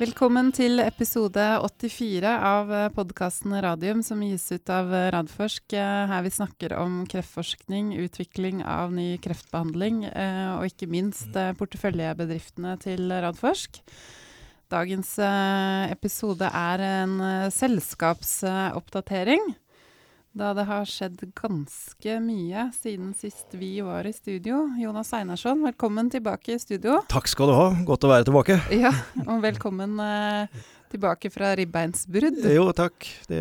Velkommen til episode 84 av podkasten Radium, som gis ut av Radforsk. Her vi snakker om kreftforskning, utvikling av ny kreftbehandling, eh, og ikke minst eh, porteføljebedriftene til Radforsk. Dagens eh, episode er en selskapsoppdatering. Da det har skjedd ganske mye siden sist vi var i studio. Jonas Einarsson, velkommen tilbake i studio. Takk skal du ha. Godt å være tilbake. Ja, og velkommen eh, tilbake fra ribbeinsbrudd. Jo, takk. Det,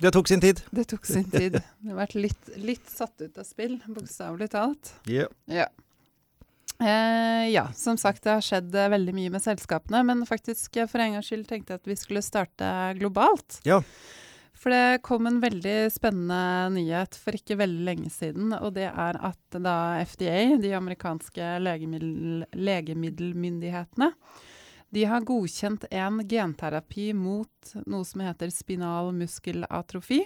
det, tok sin tid. Det tok sin tid. Det har vært litt, litt satt ut av spill, bokstavelig talt. Yeah. Ja. Eh, ja, som sagt, det har skjedd eh, veldig mye med selskapene. Men faktisk, eh, for en gangs skyld tenkte jeg at vi skulle starte globalt. Ja. For det kom en veldig spennende nyhet for ikke veldig lenge siden. Og det er at da FDA, de amerikanske legemiddel, legemiddelmyndighetene, de har godkjent en genterapi mot noe som heter spinal muskelatrofi.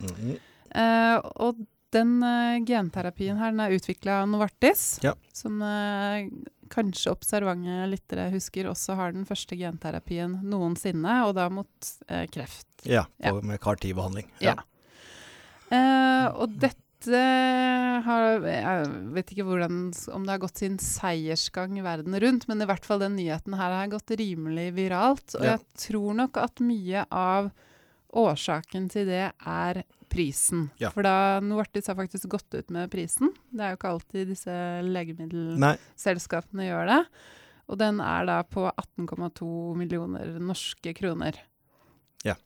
Mm -hmm. eh, og den uh, genterapien her den er utvikla av Novartis, ja. som uh, kanskje observante lyttere husker også har den første genterapien noensinne, og da mot eh, kreft. Ja, ja. med CAR-10-behandling. Ja. og dette har Jeg vet ikke hvordan, om det har gått sin seiersgang verden rundt, men i hvert fall den nyheten her har gått rimelig viralt. Og jeg tror nok at mye av årsaken til det er prisen. Ja. For da Novartis har faktisk gått ut med prisen. Det er jo ikke alltid disse legemiddelselskapene gjør det. Og den er da på 18,2 millioner norske kroner. Ja.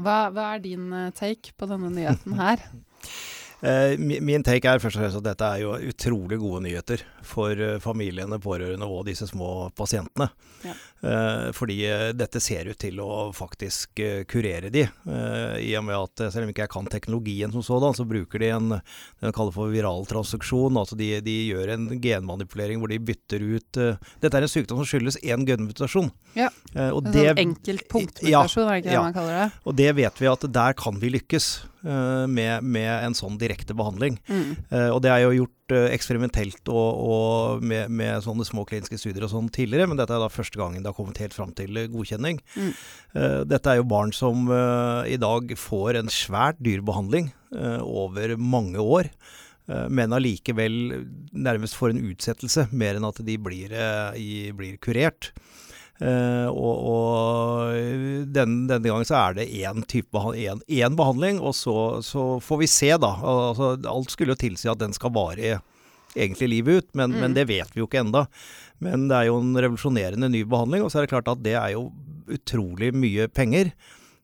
Hva, hva er din take på denne nyheten her? Eh, min take er først og fremst at dette er jo utrolig gode nyheter for uh, familiene, pårørende og disse små pasientene. Ja. Eh, fordi dette ser ut til å faktisk kurere de. I og med at selv om ikke jeg kan teknologien som sådan, så bruker de en det de kaller for viral transaksjon. Altså de, de, gjør en genmanipulering hvor de bytter ut Dette er en sykdom som skyldes én genmutasjon. Ja. og en det, sånn enkeltpunktmutasjon, ja, er det ikke det man kaller det? Og det vet vi at der kan vi lykkes. Med, med, en sånn direkte behandling. Mm. Uh, og det er jo gjort uh, eksperimentelt og, og med, med, sånne små kliniske studier og sånn tidligere, men dette er da første gangen det har kommet helt fram til godkjenning. Mm. Dette er jo barn som i dag får en svært dyr behandling over mange år. Men allikevel nærmest får en utsettelse, mer enn at de blir, blir kurert. Uh, og, og den, denne gangen så er det én behandling, én behandling, og så, så, får vi se, da. Altså, alt skulle jo tilsi at den skal vare egentlig livet ut, men, mm. men det vet vi jo ikke enda. Men det er jo en revolusjonerende ny behandling, og så er det klart at det er jo utrolig mye penger.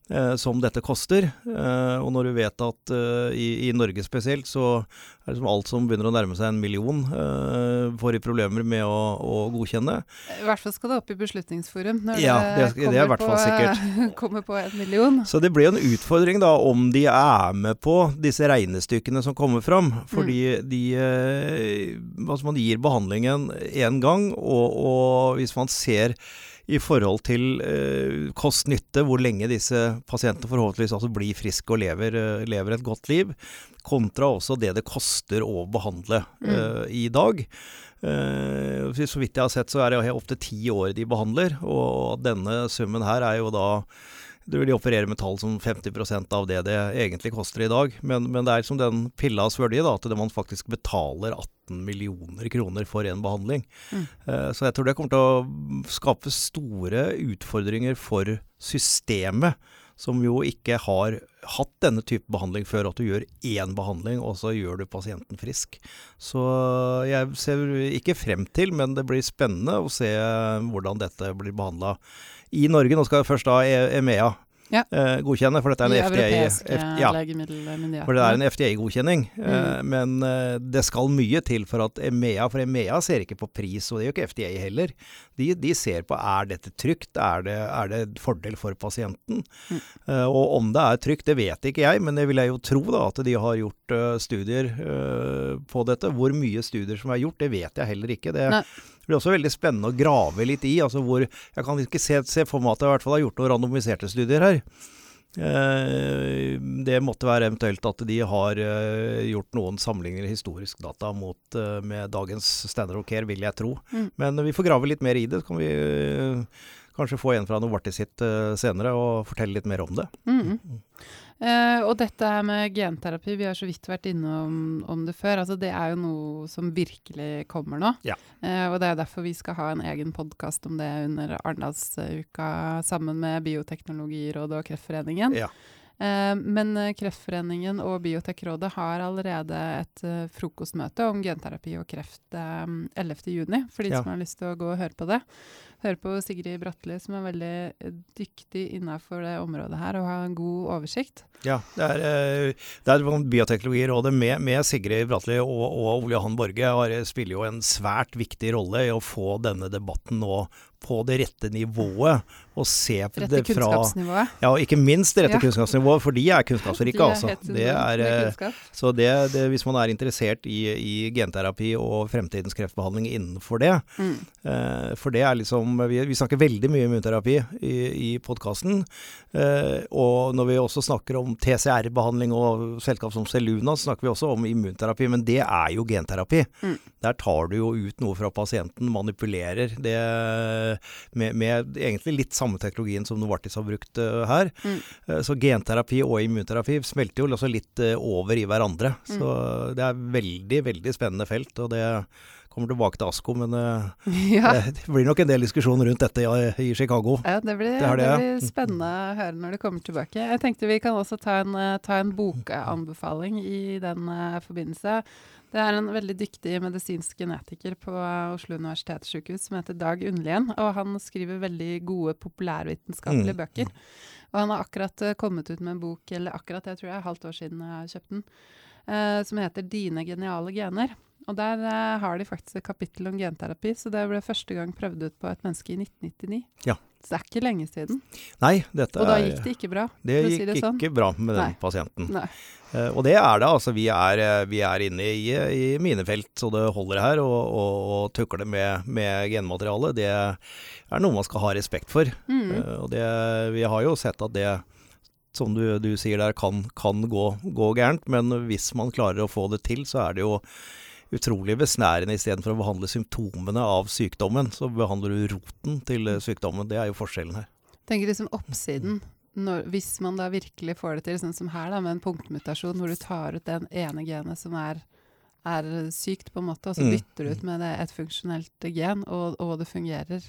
Eh, som dette koster. Eh, og når du vet at eh, i, i, Norge spesielt, så er det alt som begynner å nærme seg en million, får de problemer med å, å, godkjenne. I hvert fall skal det opp i Beslutningsforum når ja, det, det, det er hvert fall sikkert. kommer på en million. Så det blir en utfordring da om de er med på disse regnestykkene som kommer fram. Fordi mm. de Altså man gir behandlingen én gang, og, og hvis man ser i forhold til eh, kost-nytte, hvor lenge disse pasientene forhåpentligvis altså blir friske og lever, uh, lever, et godt liv, kontra også det det koster å behandle mm. eh, i dag. Eh, så vidt jeg har sett, så er det opptil ti år de behandler, og denne summen her er jo da du vil operere med tall som 50% av det det egentlig koster i dag. Men, men det er som den pillas verdi, da, at man faktisk betaler 18 millioner kroner for en behandling. Mm. Uh, så jeg tror det kommer til å skape store utfordringer for systemet, som jo ikke har hatt denne type behandling før. At du gjør én behandling, og så gjør du pasienten frisk. Så jeg ser ikke frem til, men det blir spennende å se hvordan dette blir behandla i Norge. Nå skal først da EMEA ja. eh, godkjenne, for dette er en FDA, ja, for det er en FDA-godkjenning. Mm. Eh, men eh, det skal mye til for at EMEA For EMEA ser ikke på pris, og det gjør ikke FDA heller. De, de ser på er dette trygt, er det, er det fordel for pasienten. Mm. Eh, og om det er trygt, det vet ikke jeg, men det vil jeg jo tro da, at de har gjort uh, studier uh, på dette. Hvor mye studier som er gjort, det vet jeg heller ikke. Det, Nei. Det blir også veldig spennende å grave litt i. altså hvor, Jeg kan ikke se, se for meg at jeg i hvert fall har gjort noen randomiserte studier her. Eh, det måtte være eventuelt at de har eh, gjort noen sammenligninger historisk data mot, eh, med dagens standard of care, vil jeg tro. Mm. Men vi får grave litt mer i det. Så kan vi, kanskje få en fra Novartis sitt senere og fortelle litt mer om det. Mm. Eh, og dette her med genterapi, vi har så vidt vært innom om det før. altså Det er jo noe som virkelig kommer nå. Ja. Uh, og det er derfor vi skal ha en egen podkast om det under Arendalsuka sammen med Bioteknologirådet og Kreftforeningen. Ja. Uh, men Kreftforeningen og Biotekrådet har allerede et uh, frokostmøte om genterapi og kreft eh, 11.6, for de Ja. som har lyst til å gå og høre på det. Høre på Sigrid Bratli, som er veldig eh, dyktig innenfor det området her og har en god oversikt. Ja, det er, eh, er Bioteknologirådet med, med Sigrid Bratli og, og Ole Johan Borge har, spiller jo en svært viktig rolle i å få denne debatten nå på det rette nivået. Og se det fra kunnskapsnivået. Ja, og ikke minst det rette Ja. kunnskapsnivået, for de er kunnskapsrike, De er altså. Det er, eh, kunnskap. så det, det, hvis man er interessert i, i genterapi og fremtidens kreftbehandling innenfor det, Mm. Eh, for det er liksom Vi, vi snakker veldig mye immunterapi i, i podkasten. Eh, og når vi også snakker om TCR-behandling og selskap som Celuna, så snakker vi også om immunterapi. Men det er jo genterapi. Mm. Der tar du jo ut noe fra pasienten, manipulerer det med, med egentlig litt samme teknologien som Novartis har brukt eh, her. Mm. Eh, så genterapi og immunterapi smelter jo også litt eh, over i hverandre. Mm. Så det er veldig, veldig spennende felt. og det kommer tilbake til ASKO, men eh, ja. det blir nok en del diskusjon rundt dette i, i Chicago. Ja, det blir, Det det har det, ja. blir spennende å høre når det kommer tilbake. Jeg tenkte vi kan også ta en, eh, ta en bokanbefaling i den eh, forbindelse. Det er en veldig dyktig medisinsk genetiker på Oslo universitetssykehus som heter Dag Unnlien. Og han skriver veldig gode populærvitenskapelige Mm. bøker. Og han har akkurat kommet ut med en bok, eller akkurat, jeg tror jeg er halvt år siden jeg kjøpte den, eh, som heter 'Dine geniale gener'. Og der uh, har de faktisk et kapittel om genterapi, så det ble første gang prøvd ut på et menneske i 1999. Ja. Så det er ikke lenge siden. Nei, dette Og da gikk det ikke bra. det gikk si det sånn. ikke bra med den Nei. pasienten. Nei. Uh, og det er det. altså Vi er, eh, vi er inne i, i minefelt så det holder her, og, og, og tukle med, med genmateriale. Det er noe man skal ha respekt for. Mm. Uh, og det, vi har jo sett at det som du, du sier der, kan, kan gå, gå gærent. Men hvis man klarer å få det til, så er det jo utrolig besnærende istedenfor å behandle symptomene av sykdommen, så behandler du roten til eh, sykdommen. Det er jo forskjellen her. Tenker liksom oppsiden. Når, hvis man da virkelig får det til, sånn som her da, med en punktmutasjon, hvor du tar ut den ene genet som er, er sykt, på en måte, og så Mm. bytter du ut med det et funksjonelt gen, og, og det fungerer.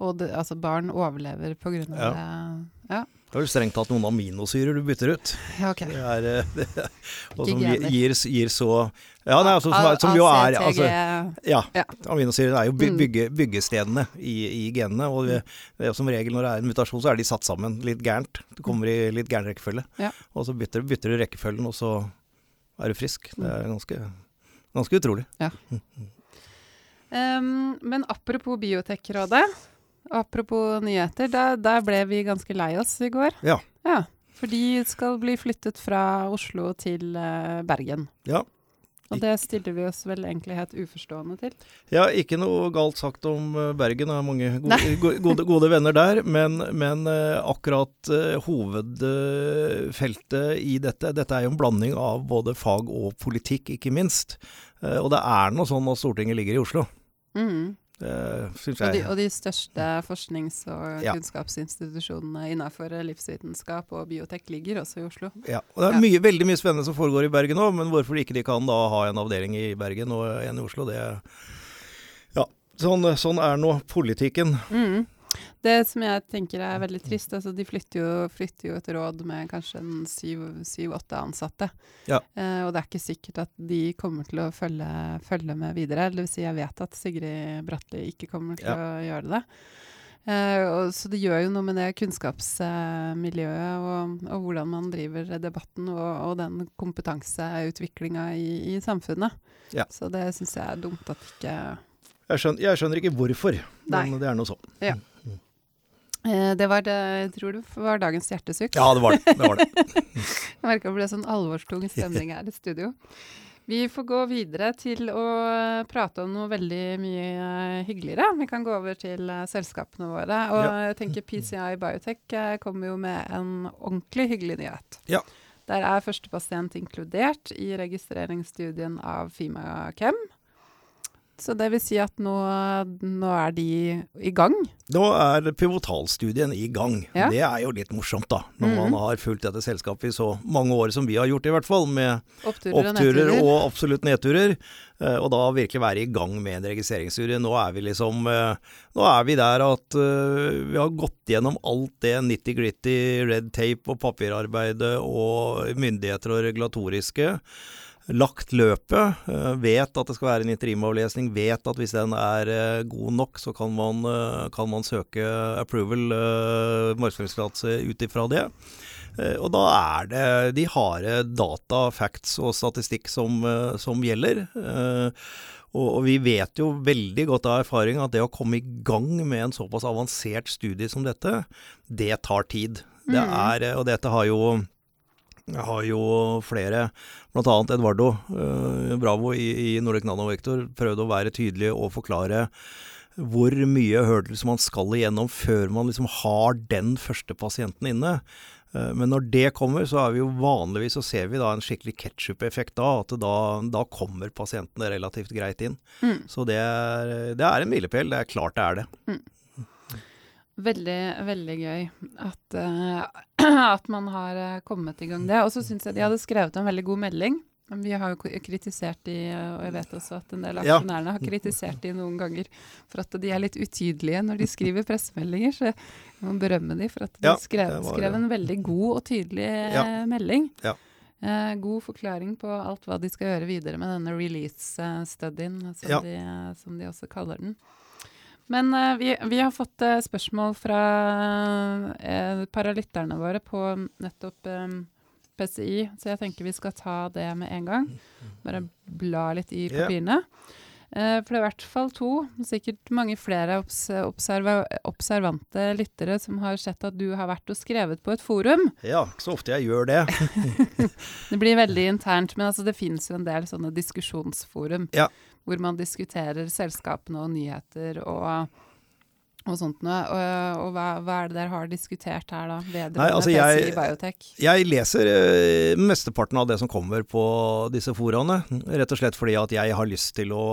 Og det, altså barn overlever på grunn av Ja. det. Ja, Det er vel strengt tatt noen aminosyrer du bytter ut. ja ok. Det er, eh, det, og som gir, gir, gir så Ja, nei, altså, som, som jo er altså, Ja. Ja. Aminosyrer er jo Mm. bygge, byggestedene i, i genene. Og det, det er som regel når det er en mutasjon, så er de satt sammen litt gærent. Du kommer i litt gæren rekkefølge. Ja. Og så bytter, bytter du rekkefølgen, og så er du frisk. Det Mm. er ganske, ganske utrolig. Um, men apropos Biotekrådet, apropos nyheter, der, der ble vi ganske lei oss i går. Ja. Ja, For de skal bli flyttet fra Oslo til uh, Bergen. Ja. Og det stiller vi oss vel egentlig helt uforstående til. Ja, ikke noe galt sagt om eh, Bergen, jeg har mange gode, gode, gode venner der. Men, men eh, akkurat hovedfeltet i dette, dette er jo en blanding av både fag og politikk, ikke minst. Og det er nå sånn at Stortinget ligger i Oslo. Mm. Syns Og, de, og de største forsknings- og Ja. kunnskapsinstitusjonene innenfor livsvitenskap og biotek ligger også i Oslo. Ja. Og det er Ja. veldig mye spennende som foregår i Bergen òg, men hvorfor ikke de kan da ha en avdeling i Bergen og en i Oslo, det Ja. Sånn, sånn er nå politikken. Mm. Det som jeg tenker er veldig trist, altså de flytter jo, flytter jo et råd med kanskje en syv-åtte ansatte. Ja. Eh, og det er ikke sikkert at de kommer til å følge, følge med videre. Det vil si jeg vet at Sigrid Bratli ikke kommer til Ja. å gjøre det. Eh, og, så det gjør jo noe med det kunnskapsmiljøet og, og hvordan man driver debatten og, og den kompetanseutviklinga i, i samfunnet. Ja. Så det syns jeg er dumt at ikke Jeg skjønner, jeg skjønner ikke hvorfor, Nei. men det er nå sånn. eh, Det var det, jeg tror det var dagens hjertesukk. Ja, det var det. det, var det. Jeg merka det ble sånn alvorstung stemning her i studio. Vi får gå videre til å eh, prate om noe veldig mye eh, hyggeligere. Vi kan gå over til eh, selskapene våre. Og Ja. jeg tenker PCI Biotech eh, kommer jo med en ordentlig hyggelig nyhet. Ja. Der er første pasient inkludert i registreringsstudien av Fimakem. Så det vil si at nå, nå er de i gang? Nå er pivotalstudien i gang. Ja. Det er jo litt morsomt, da. Når Mhm. man har fulgt dette selskapet i så mange år som vi har gjort, i hvert fall. Med Oppturer og oppturer og, og absolutt nedturer. eh, Og da virkelig være i gang med en registreringsstudie. Nå er vi liksom eh, Nå er vi der at eh, vi har gått gjennom alt det nitty-gritty red tape og papirarbeidet og myndigheter og regulatoriske. Lagt løpet, eh, vet at det skal være en interimavlesning, vet at hvis den er eh, god nok, så kan man, eh, kan man søke approval, markedsføringstillatelse ut ifra det. Og da er det de harde data, facts og statistikk som, som gjelder. Og, vi vet jo veldig godt av erfaring at det å komme i gang med en såpass avansert studie som dette, det tar tid. Det Mm. er, og dette har jo har jo flere, bl.a. Eduardo eh, Bravo i, i Nordic Nanovektor, prøvd å være tydelig og forklare hvor mye hurdles man skal igjennom før man liksom har den første pasienten inne. Eh, Men når det kommer, så er vi jo vanligvis så ser vi da en skikkelig ketsjup-effekt da. At da, da kommer pasientene relativt greit inn. Mm. Så det er, det er en milepæl. Det er klart det er det. Veldig, veldig gøy at, eh, at man har eh, kommet i gang det. Og så syns jeg de hadde skrevet en veldig god melding. Vi har jo kritisert de, og jeg vet også at en del aksjonærene har kritisert de noen ganger for at de er litt utydelige når de skriver pressemeldinger. Så jeg må berømme de for at de Ja, skrev, var- skrev en veldig god og tydelig eh, Ja. melding. Ja. Eh, god forklaring på alt hva de skal gjøre videre med denne release-studien, som, de, som de også kaller den. Men uh, vi, vi har fått uh, spørsmål fra et par av lytterne våre på nettopp um, PCI, så jeg tenker vi skal ta det med en gang. Bare bla litt i papirene. Eh, for det er i hvert fall to, sikkert mange flere obs observa observante lyttere som har sett at du har vært og skrevet på et forum. Ja, ikke så ofte jeg gjør det. Det blir veldig internt, men altså det finnes jo en del sånne diskusjonsforum Ja. Hvor man diskuterer selskapene og nyheter og, og sånt noe. Og, og hva, hva er det dere har diskutert her da, vedrørende altså jeg- PCI Biotech? Jeg leser uh, mesteparten av det som kommer på disse foraene. Rett og slett fordi at jeg har lyst til å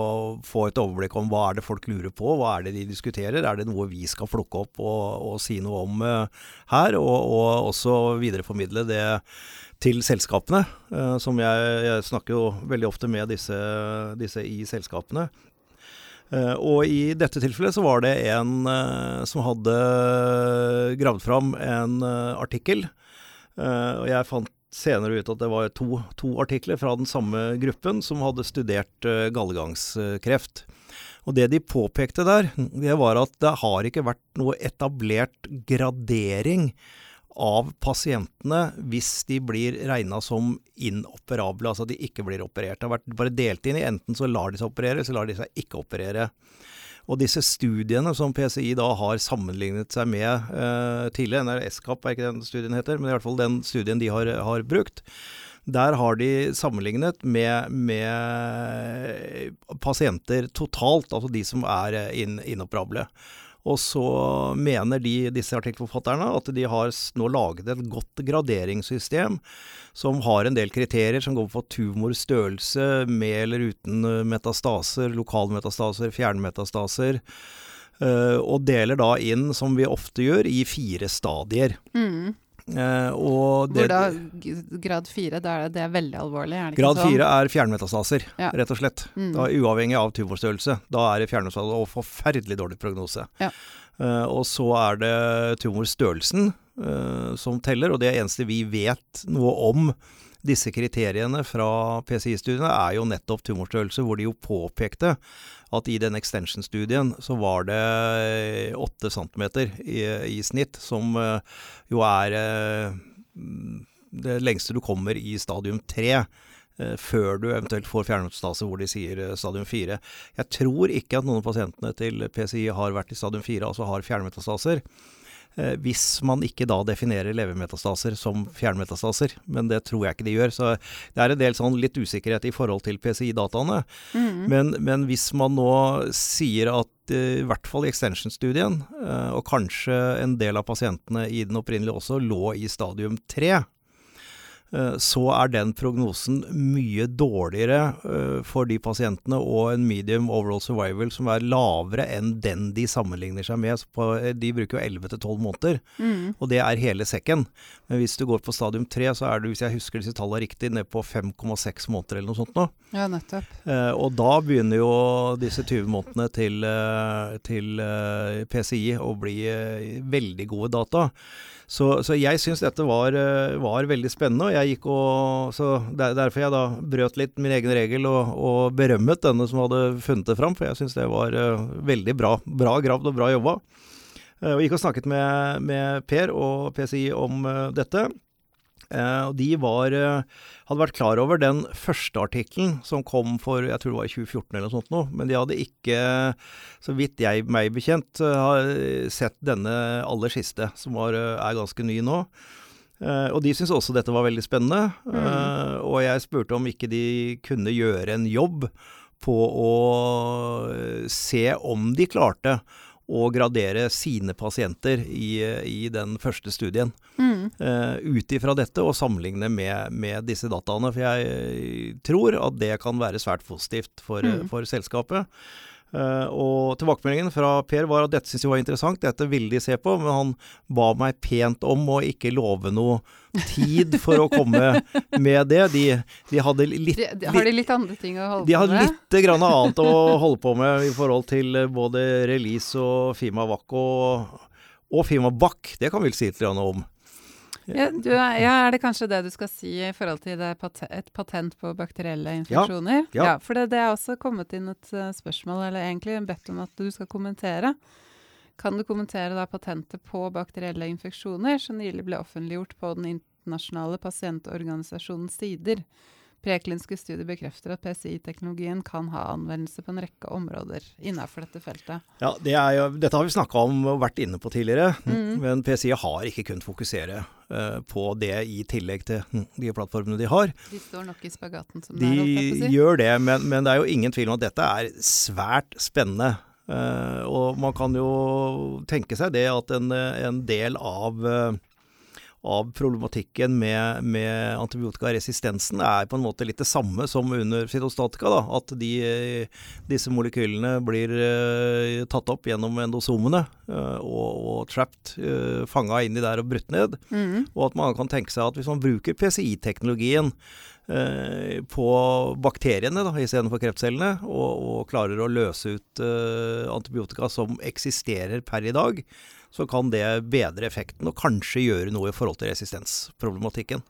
få et overblikk om hva er det folk lurer på, hva er det de diskuterer. Er det noe vi skal plukke opp og, og si noe om uh, her? Og, og også videreformidle det til selskapene. Uh, som jeg, jeg snakker jo veldig ofte med disse, disse i selskapene. Eh, og i dette tilfellet så var det en eh, som hadde gravd fram en eh, artikkel. Og jeg fant senere ut at det var to, to artikler fra den samme gruppen som hadde studert gallegangskreft. Og det de påpekte der, det var at det har ikke vært noe etablert gradering av pasientene hvis de blir regna som inoperable, altså at de ikke blir operert. Det har vært bare delt inn i enten så lar de seg operere, så lar de seg ikke operere. Og disse studiene som PCI da har sammenlignet seg med eh, tidligere, den er SCAP er ikke den studien heter, men i hvert fall den studien de har, har brukt, der har de sammenlignet med, med pasienter totalt, altså de som er eh, inoperable. Og så mener de, disse artikkelforfatterne at de har nå laget et godt graderingssystem som har en del kriterier som går på tumorstørrelse, med eller uten eh, metastaser, lokalmetastaser, fjernmetastaser. eh, og deler da inn, som vi ofte gjør, i fire stadier. Mm. Eh, og Hvor da grad fire, da er det, det er veldig alvorlig, er det Grad sånn? fire er fjernmetastaser, Ja. rett og slett. Mm. Da, uavhengig av tumorstørrelse. Da er det fjernmetastaser og forferdelig dårlig prognose. Ja. Eh, og så er det tumorstørrelsen eh, som teller, og det eneste vi vet noe om disse kriteriene fra PCI-studiene, er jo nettopp tumorstørrelse, hvor de jo påpekte at i den extension-studien så var det 8 cm i, i snitt, som eh, jo er eh, det lengste du kommer i stadium 3 eh, før du eventuelt får fjernmetastase hvor de sier stadium 4. Jeg tror ikke at noen av pasientene til PCI har vært i stadium 4, altså har fjernmetastaser. Eh, Hvis man ikke da definerer levermetastaser som fjernmetastaser, men det tror jeg ikke de gjør. Så det er en del sånn litt usikkerhet i forhold til PCI-dataene. Mm. Men, men hvis man nå sier at eh, i hvert fall i extension-studien, eh, og kanskje en del av pasientene i den opprinnelige også, lå i stadium 3, Eh, så er den prognosen mye dårligere eh, for de pasientene og en medium overall survival som er lavere enn den de sammenligner seg med. Eh, de bruker jo 11 til 12 måneder, mm. og det er hele sekken. Men hvis du går på stadium 3, så er du, hvis jeg husker disse tallene riktig, ned på 5,6 måneder eller noe sånt nå. Ja, nettopp. Og da begynner jo disse 20 månedene til, til PCI å bli veldig gode data. Så, så jeg syns dette var, eh, var, veldig spennende, og jeg gikk og Så der, derfor jeg da brøt litt min egen regel og, og berømmet denne som hadde funnet det fram, for jeg syns det var uh, veldig bra. Bra gravd og bra jobba. Uh, og gikk og snakket med, med Per og PCI om dette. Eh, og de var, eh, hadde vært klar over den første artikkelen som kom for jeg tror det var i 2014 eller noe sånt noe, men de hadde ikke, så vidt jeg meg bekjent, eh, sett denne aller siste, som var, er ganske ny nå. Uh, og de syntes også dette var veldig spennende. Mm. Uh, og jeg spurte om ikke de kunne gjøre en jobb på å se om de klarte å gradere sine pasienter i, i den første studien. Mm. Uh, Ut ifra dette og sammenligne med, med, disse dataene. For jeg tror at det kan være svært positivt for, mm. for selskapet. Uh, og tilbakemeldingen fra Per var at dette syntes jeg var interessant, dette ville de se på, men han ba meg pent om å ikke love noe tid for å komme med det. De, de hadde litt de, Har de litt andre ting å holde på med? De hadde litt grann annet å holde på med i forhold til både release og Fima Vac og, og Fima Bac. Det kan vi vel si litt om. Ja, du, ja, Er det kanskje det du skal si i forhold til pat et patent på bakterielle infeksjoner? Ja. ja. ja for det, det, er også kommet inn et uh, spørsmål, eller egentlig bedt om at du skal kommentere. Kan du kommentere da patentet på bakterielle infeksjoner som nylig ble offentliggjort på den internasjonale pasientorganisasjonens sider? Prekliniske studier bekrefter at PCI-teknologien kan ha anvendelse på en rekke områder innenfor dette feltet. Ja, det jo, Dette har vi snakka om og vært inne på tidligere, mm. men PCI har ikke kunnet fokusere uh, på det i tillegg til hm, de plattformene de har. De står nok i spagaten som de det er? De si. gjør det, men, men, det er jo ingen tvil om at dette er svært spennende. Uh, og man kan jo tenke seg det at en, en del av av problematikken med, med, antibiotikaresistensen er på en måte litt det samme som under cytostatika. Da. At de, disse molekylene blir uh, tatt opp gjennom endosomene uh, og, og trapped, uh, fanga inni der og brutt ned. Mm. Og at man kan tenke seg at hvis man bruker PCI-teknologien på bakteriene da, istedenfor kreftcellene, og, og, klarer å løse ut antibiotika som eksisterer per i dag, så kan det bedre effekten og kanskje gjøre noe i forhold til resistensproblematikken.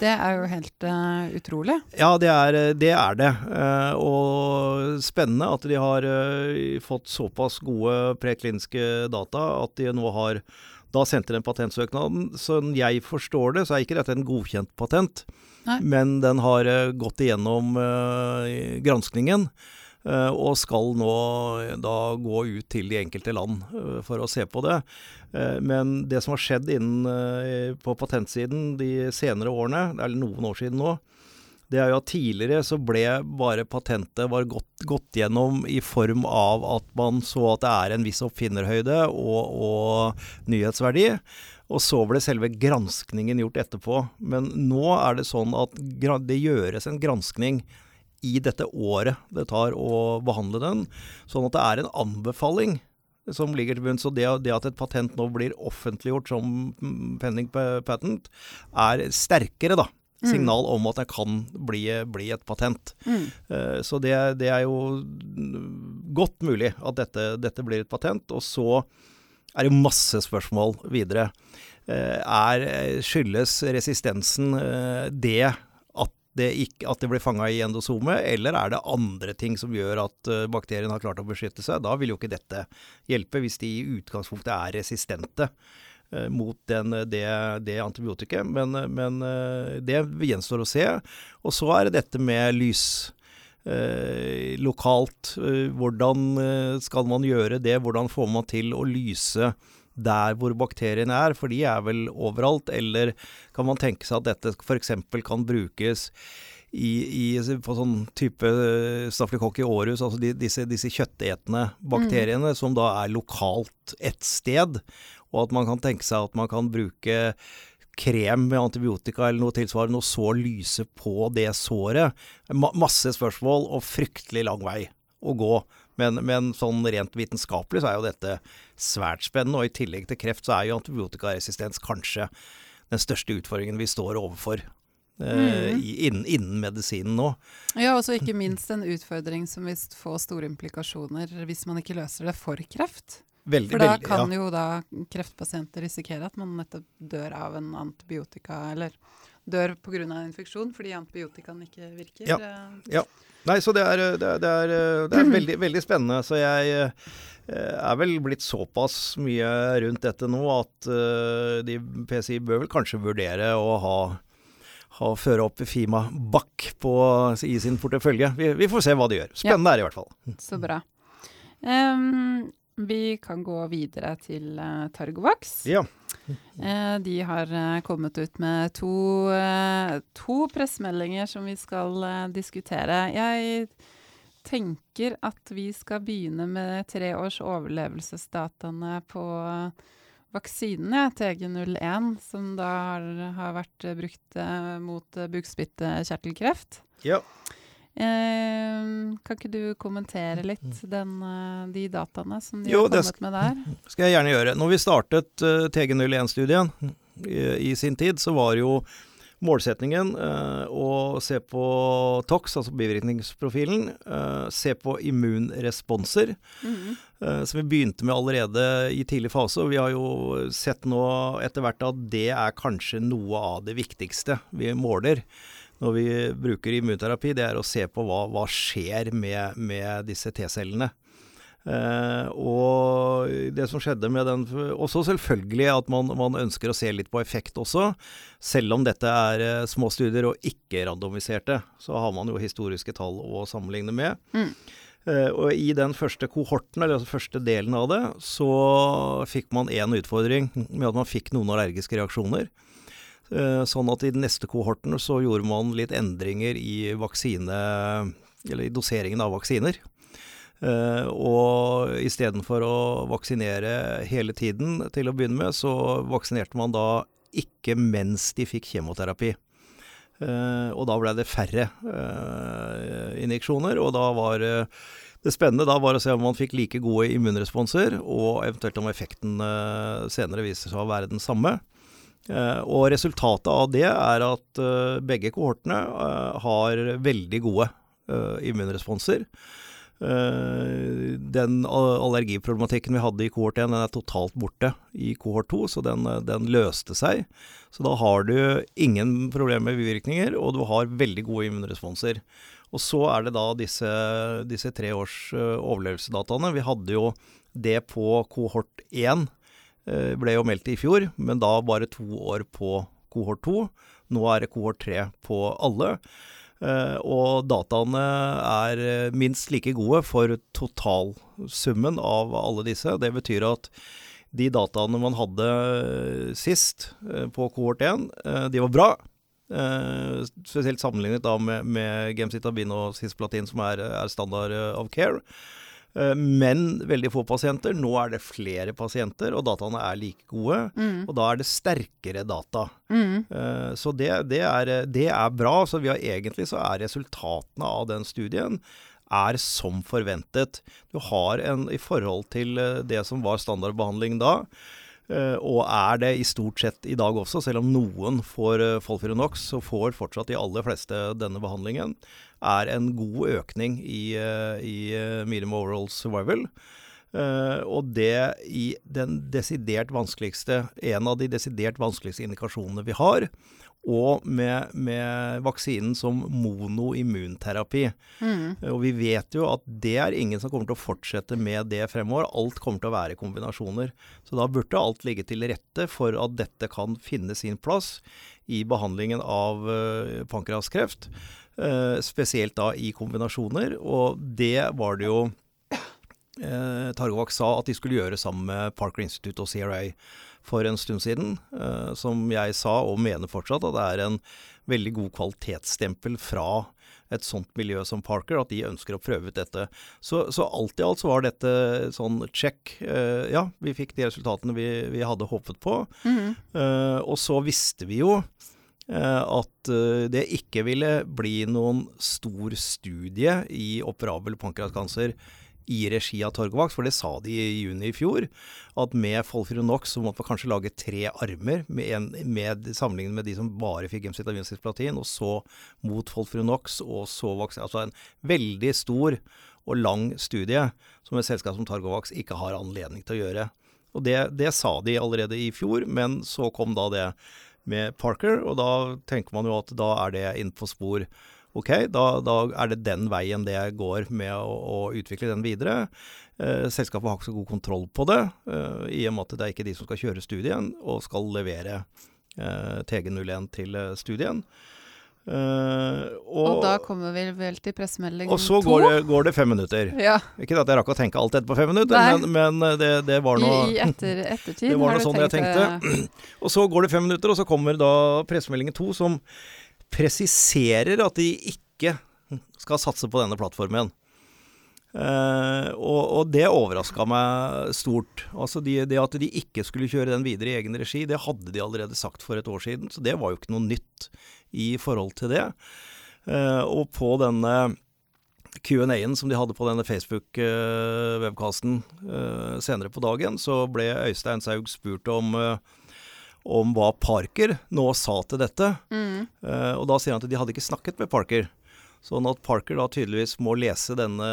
Det er jo helt uh, utrolig. Ja, det er det. Er det. Uh, og spennende at de har uh, fått såpass gode prekliniske data at de nå har da sendte den patentsøknaden. Sånn jeg forstår det, så er ikke dette en godkjent patent, Nei. men den har gått igjennom granskningen. Eh, og skal nå da gå ut til de enkelte land eh, for å se på det. Eh, men det som har skjedd innen på patentsiden de senere årene, det er noen år siden nå, det er jo at tidligere så ble bare patentet var gått, gått gjennom i form av at man så at det er en viss oppfinnerhøyde og, og nyhetsverdi. Og så ble selve granskningen gjort etterpå. Men nå er det sånn at det gjøres en granskning i dette året det tar å behandle den. Sånn at det er en anbefaling som ligger til bunn. Så det, det, at et patent nå blir offentliggjort som pending patent, er sterkere, da. Mm. Signal om at det kan bli, bli et patent. Mm. Uh, så det, det, er jo godt mulig at dette, dette, blir et patent. Og så er det masse spørsmål videre. Uh, er, skyldes resistensen uh, det det ikke, at det blir fanga i endosomet, eller er det andre ting som gjør at uh, bakterien har klart å beskytte seg? Da vil jo ikke dette hjelpe, hvis de i utgangspunktet er resistente uh, mot den, det, det antibiotiket. Men, men uh, det gjenstår å se. Og så er det dette med lys. lokalt. hvordan skal man gjøre det? Hvordan får man til å lyse der hvor bakteriene er, for de er vel overalt? Eller kan man tenke seg at dette f.eks. kan brukes i, i, på sånn type eh, stafylokokk i Århus, altså de, disse, disse, kjøttetende bakteriene, mm. som da er lokalt ett sted, og at man kan tenke seg at man kan bruke krem med antibiotika eller noe tilsvarende og så lyse på det såret. Ma masse spørsmål og fryktelig lang vei å gå. Men, men sånn rent vitenskapelig så er jo dette svært spennende. Og i tillegg til kreft så er jo antibiotikaresistens kanskje den største utfordringen vi står overfor. Mm. innen, innen, medisinen nå. Ja, og så ikke minst en utfordring som vil få store implikasjoner hvis man ikke løser det for kreft. Veldig, for da veldig, kan ja. jo da kreftpasienter risikere at man nettopp dør av en antibiotika, eller dør pga. infeksjon fordi antibiotikaen ikke virker. Ja. ja. Nei, så det er, det er, det er, det er veldig, veldig, spennende. Så jeg eh, er vel blitt såpass mye rundt dette nå at de PCI bør vel kanskje vurdere å ha ha føre opp Fima Bakk i sin portefølje. Vi, vi, får se hva de gjør. Spennende ja. er det i hvert fall. Så bra. Um, vi kan gå videre til uh, Targovax. Ja. Uh, de har uh, kommet ut med to, to pressemeldinger som vi skal diskutere. Jeg tenker at vi skal begynne med tre års overlevelsesdataene på vaksinene TG01, som da har vært brukt mot bukspyttkjertelkreft. Ja. Eh, kan ikke du kommentere litt den, eh, de dataene som de jo, har kommet med der? Det skal jeg gjerne gjøre. Når vi startet uh, eh, TG01-studien i, i, sin tid, så var jo målsetningen uh, å se på TOX, altså bivirkningsprofilen. Uh, se på immunresponser, mm. som vi begynte med allerede i tidlig fase. Og vi har jo sett nå etter hvert at det er kanskje noe av det viktigste vi måler når vi bruker immunterapi, det er å se på hva, hva skjer med, med disse T-cellene. Eh, og det som skjedde med den Også selvfølgelig at man, man, ønsker å se litt på effekt også. Selv om dette er eh, små studier og ikke randomiserte, så har man jo historiske tall å sammenligne med. Mm. Eh, og i den første kohorten, eller altså første delen av det, så fikk man én utfordring med at man fikk noen allergiske reaksjoner. Eh, sånn at i den neste kohorten så gjorde man litt endringer i vaksine Eller i doseringen av vaksiner. Uh, og istedenfor å vaksinere hele tiden til å begynne med, så vaksinerte man da ikke mens de fikk kjemoterapi. Uh, og da ble det færre injeksjoner, og da var det spennende da var å se om man fikk like gode immunresponser, og eventuelt om effekten senere viser seg å være den samme. Uh, og resultatet av det er at uh, begge kohortene uh, har veldig gode immunresponser. den allergiproblematikken vi hadde i kohort 1, den er totalt borte i kohort 2, så den, den, løste seg. Så da har du ingen problemer med bivirkninger, og du har veldig gode immunresponser. Og så er det da disse, disse tre års overlevelsesdataene. Vi hadde jo det på kohort 1 Eh, ble jo meldt i fjor, men da bare to år på kohort 2. Nå er det kohort 3 på alle. Eh, og dataene er eh, minst like gode for totalsummen av alle disse. Det betyr at de dataene man hadde sist på kohort 1, de var bra. spesielt sammenlignet da med, med gemcitabin og cisplatin, som er, er standard of care. Eh, men veldig få pasienter. Nå er det flere pasienter, og dataene er like gode. Mm. Og da er det sterkere data. Mm. Eh, så det, det, er, det, er, bra. Så vi har egentlig så er resultatene av den studien er som forventet. Du har en i forhold til eh, det som var standardbehandling da. Og er det i stort sett i dag også, selv om noen får Folfirinox, Folfironox, så får fortsatt de aller fleste denne behandlingen er en god økning i, eh, i eh, medium overall survival. Og det i den desidert vanskeligste, en av de desidert vanskeligste indikasjonene vi har. Og med, med vaksinen som monoimmunterapi. Mm. Og vi vet jo at det er ingen som kommer til å fortsette med det fremover. Alt kommer til å være kombinasjoner. Så da burde alt ligge til rette for at dette kan finne sin plass i behandlingen av uh, pankreaskreft. Eh, spesielt da i kombinasjoner. Og det var det jo eh, Targovak sa at de skulle gjøre sammen med Parker Institute og CRA for en stund siden. Eh, som jeg sa, og mener fortsatt, at det er en veldig god kvalitetsstempel fra et sånt miljø som Parker, at de ønsker å prøve ut dette. Så, så alt i alt så var dette sånn check. Uh, ja, vi fikk de resultatene vi, vi hadde håpet på. Mm. Uh, og så visste vi jo uh, at det ikke ville bli noen stor studie i operabel pankreaskancer i regi av Torgovax, for det sa de i juni i fjor. At med Folfirinox så måtte man kanskje lage tre armer, med, en, med sammenlignet med de som bare fikk gemcitabincisplatin, og så mot Folfirinox, og så vaksine. Altså en veldig stor og lang studie som et selskap som Targovax ikke har anledning til å gjøre. Og det, det sa de allerede i fjor, men så kom da det med Parker, og da tenker man jo at da er det inn på spor ok, da, da, er det den veien det går med å, å utvikle den videre. Eh, selskapet har ikke så god kontroll på det, eh, i og med at det er ikke de som skal kjøre studien og skal levere eh, TG01 til eh, studien. Uh, og, og, da kommer vi vel til pressemelding to? Og så går det, går det, fem minutter. Ja. Ikke at jeg rakk å tenke alt dette på fem minutter, men, men, eh, det, det, var noe i etter, ettertid Det var noe sånn jeg tenkte. og så går det fem minutter, og så kommer da pressemeldingen to, som presiserer at de ikke skal satse på denne plattformen. Uh, og, og, det overraska meg stort. Altså de, det at de ikke skulle kjøre den videre i egen regi, det hadde de allerede sagt for et år siden, så det var jo ikke noe nytt i forhold til det. Uh, og på denne Q&A-en som de hadde på denne Facebook-webkasten uh, senere på dagen, så ble Øystein Saug spurt om om hva Parker nå sa til dette. Mm. Uh, og da sier han at de hadde ikke snakket med Parker. Sånn at Parker da tydeligvis må lese denne,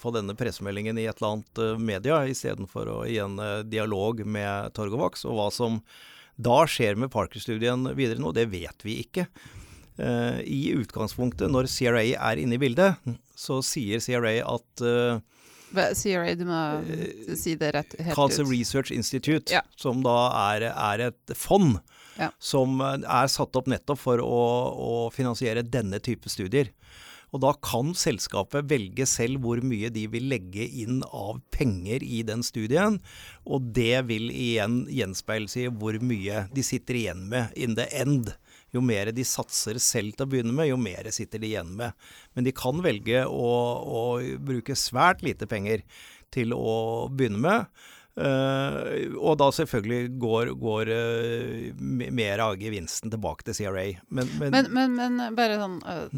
få denne pressemeldingen i et eller annet uh, media, istedenfor å igjen uh, dialog med Torgovax. Og hva som da skjer med Parker-studien videre nå, det vet vi ikke. Uh, I utgangspunktet, når CRA er inne i bildet, så sier CRA at CRA, du må eh, si det rett helt Cancer ut. Research Institute, ja. som da er, er et fond ja. som er satt opp nettopp for å, å, finansiere denne type studier. Og da kan selskapet velge selv hvor mye de vil legge inn av penger i den studien, og det vil igjen gjenspeiles i hvor mye de sitter igjen med in the end jo mer de satser selv til å begynne med, jo mer sitter de igjen med. Men de kan velge å, å bruke svært lite penger til å begynne med. Uh, og da selvfølgelig går, går uh, mer av gevinsten tilbake til CRA. Men, men, men, men, men bare sånn uh,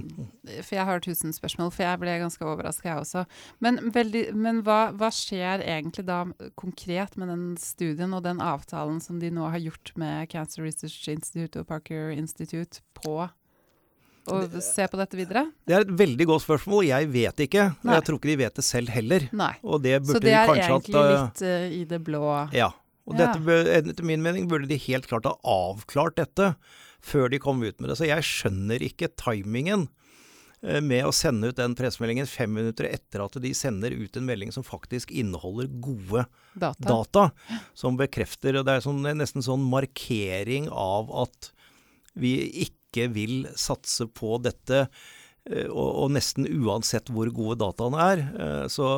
For jeg har tusen spørsmål, for jeg ble ganske overraska, jeg også. Men, veldig, hva, hva, skjer egentlig da konkret med den studien og den avtalen som de nå har gjort med Cancer Research Institute og Parker Institute på og se på dette videre? Det er et veldig godt spørsmål. Jeg vet ikke. Nei. jeg tror ikke de vet det selv heller. Nei. Det Så det er egentlig at, litt uh, i det blå? Ja. Og ja. dette, etter min mening burde de helt klart ha avklart dette før de kom ut med det. Så jeg skjønner ikke timingen uh, med å sende ut den pressemeldingen fem minutter etter at de sender ut en melding som faktisk inneholder gode data, data som bekrefter og Det er sånn, nesten sånn markering av at vi ikke ikke vil satse på dette. Eh, og, og, nesten uansett hvor gode dataene er. Eh, så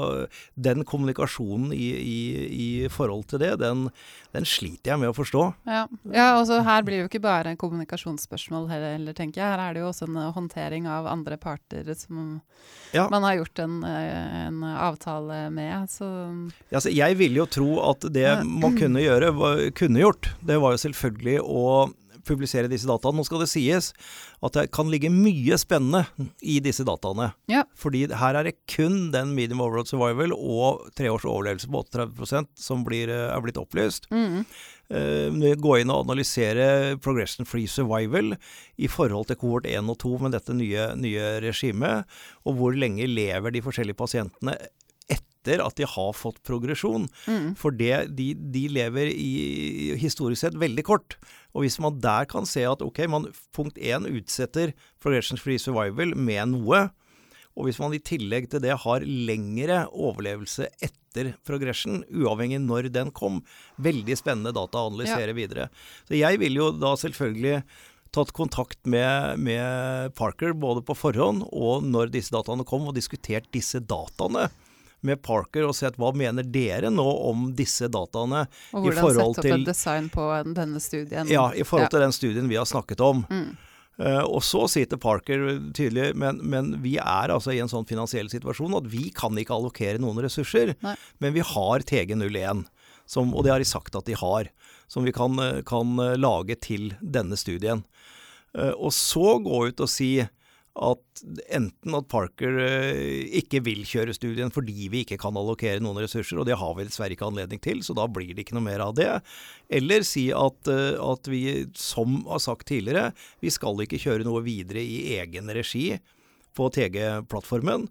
den kommunikasjonen i, i, i forhold til det, den, den, sliter jeg med å forstå. Ja, ja altså her blir det jo ikke bare kommunikasjonsspørsmål heller, tenker jeg. Her er det jo også en håndtering av andre parter som ja. man har gjort en, en avtale med. Så ja, altså, Jeg ville jo tro at det man kunne gjøre, var, kunne gjort, det var jo selvfølgelig å publisere disse dataene. Nå skal det sies at det kan ligge mye spennende i disse dataene. Ja. Fordi her er det kun den medium overall survival og treårs overlevelse på 38% som blir, eh, er blitt opplyst. Mm. Uh, gå inn og analysere progression free survival i forhold til kohort 1 og 2 med dette nye, nye regimet, og hvor lenge lever de forskjellige pasientene etter at de har fått progresjon. Mm. For det, de, de, lever i, historisk sett veldig kort. Og hvis man der kan se at ok, man punkt én utsetter progression free survival med noe, og hvis man i tillegg til det har lengre overlevelse etter progression, uavhengig når den kom, veldig spennende data å analysere ja. videre. Så jeg vil jo da selvfølgelig tatt kontakt med, med, Parker både på forhånd og når disse dataene kom, og diskutert disse dataene med Parker og sett hva mener dere nå om disse dataene. Og hvordan sette opp til, et design på denne studien. Ja, i forhold ja. til den studien vi har snakket om. Mm. Uh, og så sitter Parker tydelig, men, men, vi er altså i en sånn finansiell situasjon at vi kan ikke allokere noen ressurser. Nei. Men vi har TG01, som, og det har de sagt at de har, som vi kan, kan lage til denne studien. Uh, og så gå ut og si at enten at Parker eh, ikke vil kjøre studien fordi vi ikke kan allokere noen ressurser, og det har vi dessverre ikke anledning til, så da blir det ikke noe mer av det. Eller si at, eh, at vi, som har sagt tidligere, vi skal ikke kjøre noe videre i egen regi på TG-plattformen,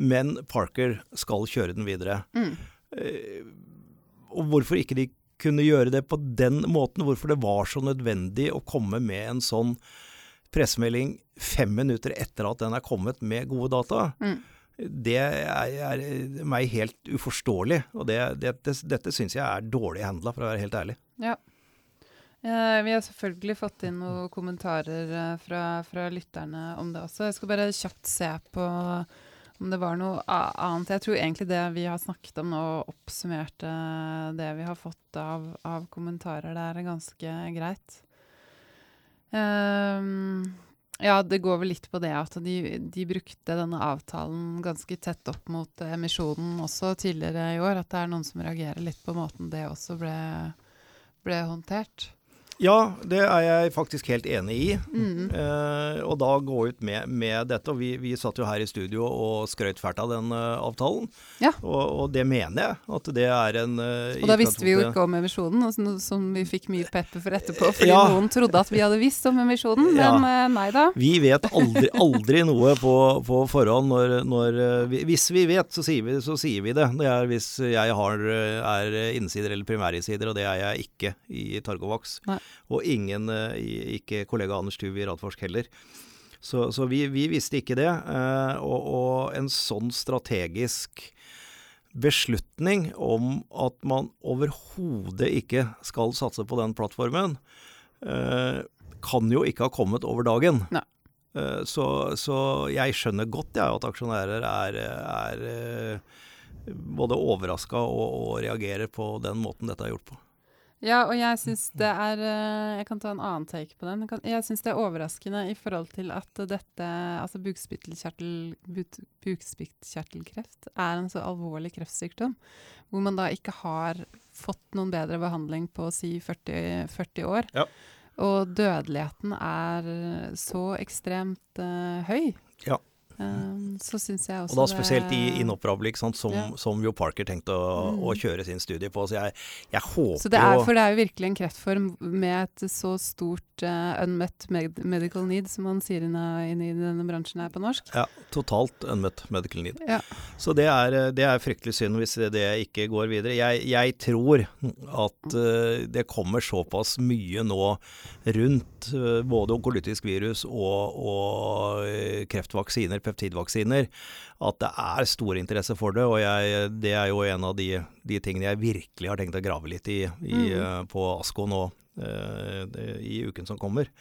men Parker skal kjøre den videre. Mm. Eh, og hvorfor ikke de kunne gjøre det på den måten, hvorfor det var så nødvendig å komme med en sånn pressemelding fem minutter etter at den er kommet med gode data, mm. det er, er, meg helt uforståelig. Og det, det, det, dette syns jeg er dårlig handla, for å være helt ærlig. Ja. Eh, vi har selvfølgelig fått inn noen kommentarer eh, fra, fra, lytterne om det også. Jeg skal bare kjapt se på om det var noe annet. Jeg tror egentlig det vi har snakket om nå, oppsummerte det vi har fått av, av kommentarer. Det er ganske greit. Um, ja, det går vel litt på det at de, de, brukte denne avtalen ganske tett opp mot emisjonen også tidligere i år. At det er noen som reagerer litt på måten det også ble, ble håndtert. Ja, det er jeg faktisk helt enig i. Mm. Eh, og da gå ut med, med dette. Og vi, vi, satt jo her i studio og skrøt fælt av den uh, avtalen. Ja. Og, og, det mener jeg. At det er en uh, Og da visste vi jo ikke om emisjonen, noe som vi fikk mye pepper for etterpå. Fordi ja. noen trodde at vi hadde visst om emisjonen, ja. men uh, nei da. Vi vet aldri, aldri noe på, på forhånd. Når, når vi, hvis vi vet, så sier vi, så sier vi det. Det er hvis jeg har, er innsider eller primærinsider, og det er jeg ikke i Targovax. Nei. Og ingen, eh, ikke kollega Anders Tuv i Radforsk heller. Så, så vi, vi, visste ikke det. Eh, og, og, en sånn strategisk beslutning om at man overhodet ikke skal satse på den plattformen, eh, kan jo ikke ha kommet over dagen. Nei. Så, så, jeg skjønner godt ja, at aksjonærer er, er både overraska og, og reagerer på den måten dette er gjort på. Ja, og jeg syns det er eh, Jeg kan ta en annen take på den. Jeg syns det er overraskende i forhold til at dette, altså bukspyttkjertelkreft, er en så alvorlig kreftsykdom. Hvor man da ikke har fått noen bedre behandling på si 40, 40 år. Ja. Og dødeligheten er så ekstremt uh, høy. Ja. Um, så syns jeg også Og da spesielt i inoperable, som, ja. som, jo Parker tenkte å, mm. å, kjøre sin studie på. Så jeg, jeg håper så det er, For det er jo virkelig en kreftform med et så stort uh, unmet med medical need, som man sier inne i denne bransjen her på norsk. Ja, totalt unmet medical need. Ja. Så det er, det er, fryktelig synd hvis det ikke går videre. Jeg, jeg tror at uh, det kommer såpass mye nå rundt uh, både onkolytisk virus og, og kreftvaksiner peptidvaksiner, at det er stor interesse for det. Og jeg, det er jo en av de, de, tingene jeg virkelig har tenkt å grave litt i, i mm. uh, på ASKO nå uh, i uken som kommer.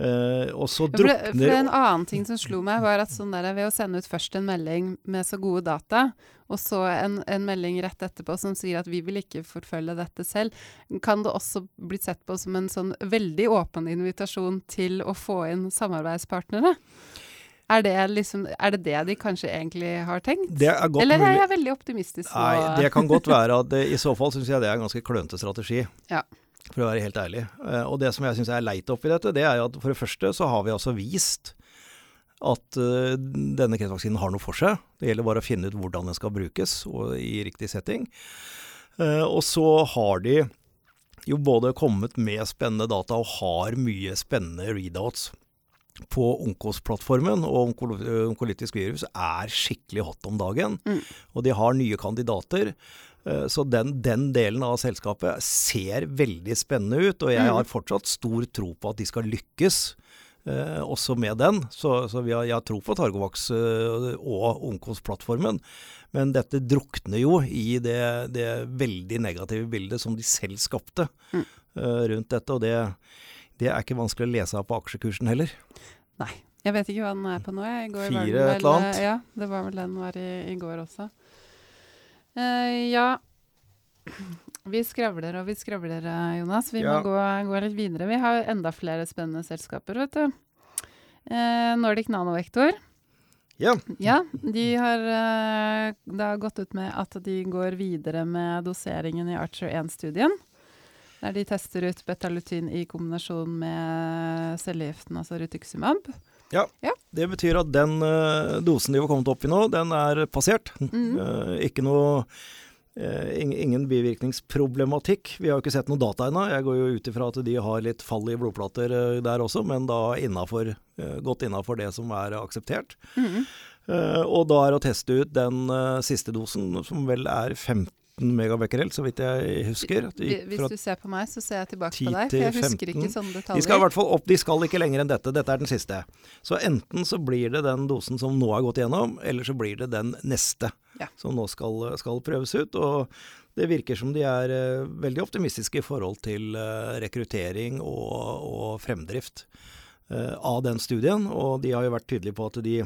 Uh, og så drukner for, for En annen ting som slo meg, var at sånn der, ved å sende ut først en melding med så gode data, og så en, en, melding rett etterpå som sier at vi vil ikke forfølge dette selv, kan det også bli sett på som en sånn veldig åpen invitasjon til å få inn samarbeidspartnere? Er det, liksom, er det, det de kanskje egentlig har tenkt? Er Eller er jeg veldig optimistisk Og... Nei, det kan godt være. at I så fall syns jeg det er en ganske klønete strategi. Ja. For å være helt ærlig. Eh, og det som jeg syns er leit oppi dette, det er at for det første så har vi altså vist at uh, denne kreftvaksinen har noe for seg. Det gjelder bare å finne ut hvordan den skal brukes, og i riktig setting. Uh, og så har de jo både kommet med spennende data og har mye spennende readouts på Onkos-plattformen, og onkolytisk virus er skikkelig hot om dagen. Mm. Og de har nye kandidater. Eh, så den, den, delen av selskapet ser veldig spennende ut, og jeg mm. har fortsatt stor tro på at de skal lykkes. Eh, også med den. Så, så har, jeg har tro på Targovax eh, og Onkos-plattformen. Men dette drukner jo i det, det, veldig negative bildet som de selv skapte mm. eh, rundt dette. Og det, det er ikke vanskelig å lese av på aksjekursen heller. Nei. Jeg vet ikke hva den er på nå. Jeg. Går Fire vel, et eller annet. Ja, det var vel den var i, i går også. Uh, ja. Vi skravler og vi skravler, eh, Jonas. Vi ja. må gå, gå, litt videre. Vi har enda flere spennende selskaper, vet du. Eh, Nordic Nanovektor. Ja. Ja, de har eh, da gått ut med at de går videre med doseringen i Archer 1-studien. Der de tester ut betalutin i kombinasjon med cellegiften, altså rituximab. Det betyr at den eh, dosen de har kommet opp i nå, den er passert. Mhm. Uh, ikke noe eh, Ingen bivirkningsproblematikk. Vi har jo ikke sett noe data ennå. Jeg går jo ut ifra at de har litt fall i blodplater der også, men da innenfor, godt innafor det som er akseptert. Eh, og da er å teste ut den siste dosen, som vel er 15 megabecquerel, så vidt jeg husker. Gikk Hvis du ser på meg, så ser jeg tilbake 10 på deg, for jeg husker 15. ikke sånne detaljer. De skal i hvert fall opp, de skal ikke lenger enn dette. Dette er den siste. Så enten så blir det den dosen som nå er gått gjennom, eller så blir det den neste Ja. som nå skal, skal prøves ut. Og det virker som de er uh, veldig optimistiske i forhold til uh, rekruttering og, og fremdrift uh, av den studien. Og de har jo vært tydelige på at de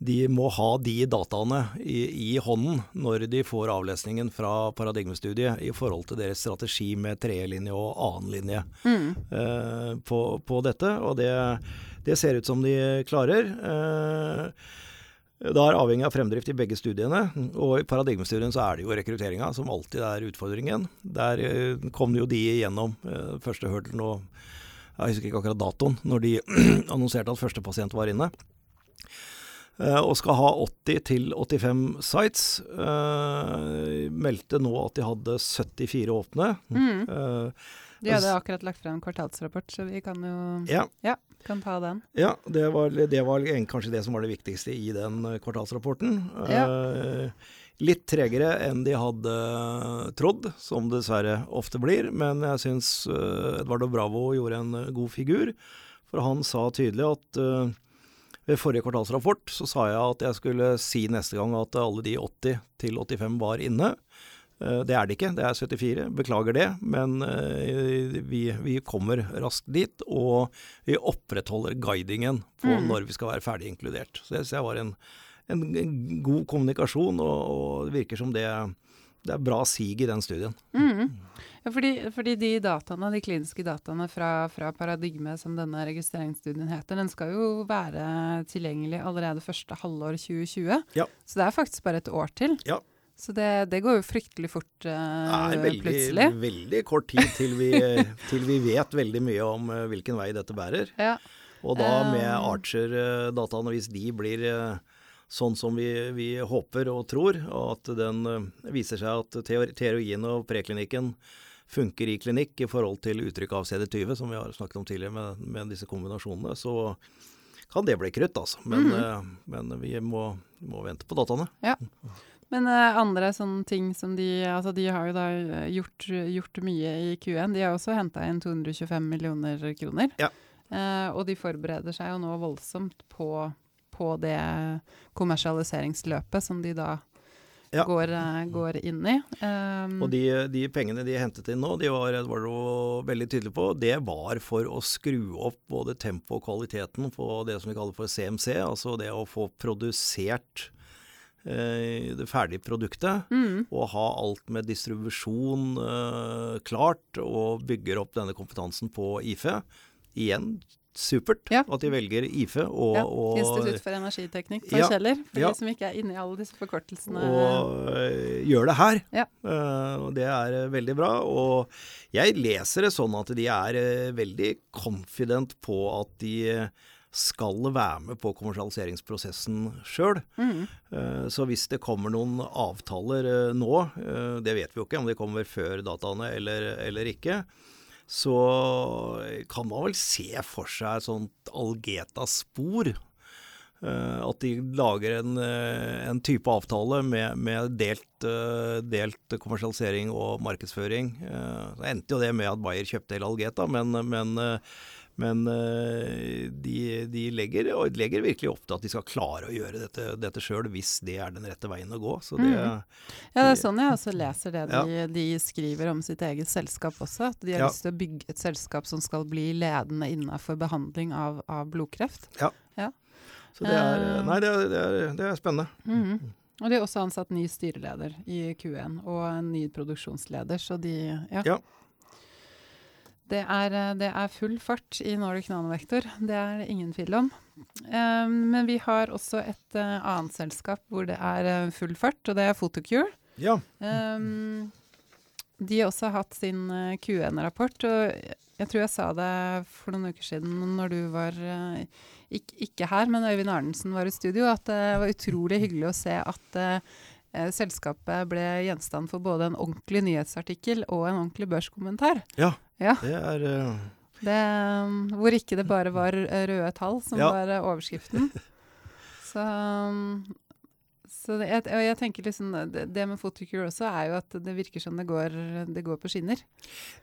de må ha de dataene i, i hånden når de får avlesningen fra paradigmestudiet i forhold til deres strategi med tredjelinje og annenlinje Mm. eh, på, på dette. Og det, det ser ut som de klarer. Eh, det er avhengig av fremdrift i begge studiene. Og i paradigmestudien så er det jo rekrutteringa som alltid er utfordringen. Der eh, kom jo de igjennom eh, første hurdle og Jeg husker ikke akkurat datoen, når de annonserte at første pasient var inne. Eh, og skal ha 80 til 85 sites. Eh, meldte nå at de hadde 74 åpne. Mm. Eh, De hadde akkurat lagt frem en kvartalsrapport, så vi kan jo ja, kan ta den. Ja, det var, det var kanskje det som var det viktigste i den kvartalsrapporten. Eh, litt tregere enn de hadde trodd, som dessverre ofte blir. Men jeg syns Edvardo Bravo gjorde en god figur. For han sa tydelig at ved forrige kvartalsrapport så sa jeg at jeg skulle si neste gang at alle de 80 til 85 var inne. Eh, Det er det ikke, det er 74. Beklager det, men eh, vi, vi kommer raskt dit. Og vi opprettholder guidingen på Mm. når vi skal være ferdig inkludert. Så det synes jeg var en, en, en god kommunikasjon, og, og det virker som det, det er bra sig i den studien. Mm. Ja, fordi, fordi de dataene, de kliniske dataene fra, fra Paradigme, som denne registreringsstudien heter, den skal jo være tilgjengelig allerede første halvår 2020. Ja. Så det er faktisk bare et år til. Ja. Så det, det går jo fryktelig fort Det eh, er veldig, plutselig. veldig kort tid til vi, til vi vet veldig mye om uh, hvilken vei dette bærer. Ja. Og da med Um. Archer-dataene, hvis de blir eh, sånn som vi, vi håper og tror, og at den eh, viser seg at teori- teorien og preklinikken funker i klinikk i forhold til uttrykk av CD20, som vi har snakket om tidligere med, med disse kombinasjonene, så kan det bli krutt, altså. Men, mm. men vi må, må vente på dataene. Men uh, andre sånne ting som de Altså de har jo da gjort, gjort mye i Q1. De har også henta inn 225 millioner kroner. Ja. Uh, og de forbereder seg jo nå voldsomt på, på det kommersialiseringsløpet som de da Ja. går, eh, går inn i. Um, Og de, de pengene de hentet inn nå, de var, var jo veldig tydelige på, det var for å skru opp både tempoet og kvaliteten på det som vi kaller for CMC, altså det å få produsert eh, det ferdige produktet, mm, og ha alt med distribusjon eh, klart, og bygger opp denne kompetansen på IFE. Igjen supert Ja. at de velger IFE og, ja, Institutt for energiteknikk på Ja, Kjeller, for ja. de som ikke er inne i alle disse forkortelsene. og øh, gjør det her. Ja. Uh, og det er øh, veldig bra. Og jeg leser det sånn at de er uh, veldig confident på at de skal være med på kommersialiseringsprosessen sjøl. Mm, Så hvis det kommer noen avtaler nå, det vet vi jo ikke om de kommer før dataene eller, eller ikke, så kan man vel se for seg et sånt Algeta-spor. Eh, at de lager en, eh, en type avtale med, med delt, eh, delt kommersialisering og markedsføring. Så endte jo det med at Bayer kjøpte hele Algeta, men, men, men eh, de, de, legger, legger virkelig opp til at de skal klare å gjøre dette, dette sjøl, hvis det er den rette veien å gå. Så det, mm. Ja, det er sånn jeg også leser det de, de skriver om sitt eget selskap også. At de har Ja. lyst til å bygge et selskap som skal bli ledende innenfor behandling av, av blodkreft. så det er, Eh. nei, det er, det er, det er spennende. Mhm. Og de har også ansatt ny styreleder i Q1, og en ny produksjonsleder, så de Ja. Ja. Det er, eh, det er, full fart i Nordic Nanovektor. Det er det ingen tvil om. Um, men vi har også et uh, annet selskap hvor det er uh, full fart, og det er Photocure. Ja. Um, de har også hatt sin Q1-rapport, og jeg tror jeg sa det for noen uker siden når du var ikke, ikke, her, men Øyvind Arnesen var i studio, at det var utrolig hyggelig å se at selskapet ble gjenstand for både en ordentlig nyhetsartikkel og en ordentlig børskommentar. Ja. Ja. Det er uh... det, um, Hvor ikke det bare var røde tall som ja. var overskriften. Så, um, så det, jeg, jeg, tenker liksom, det, det med Fotokur også er jo at det virker som det går, det går på skinner.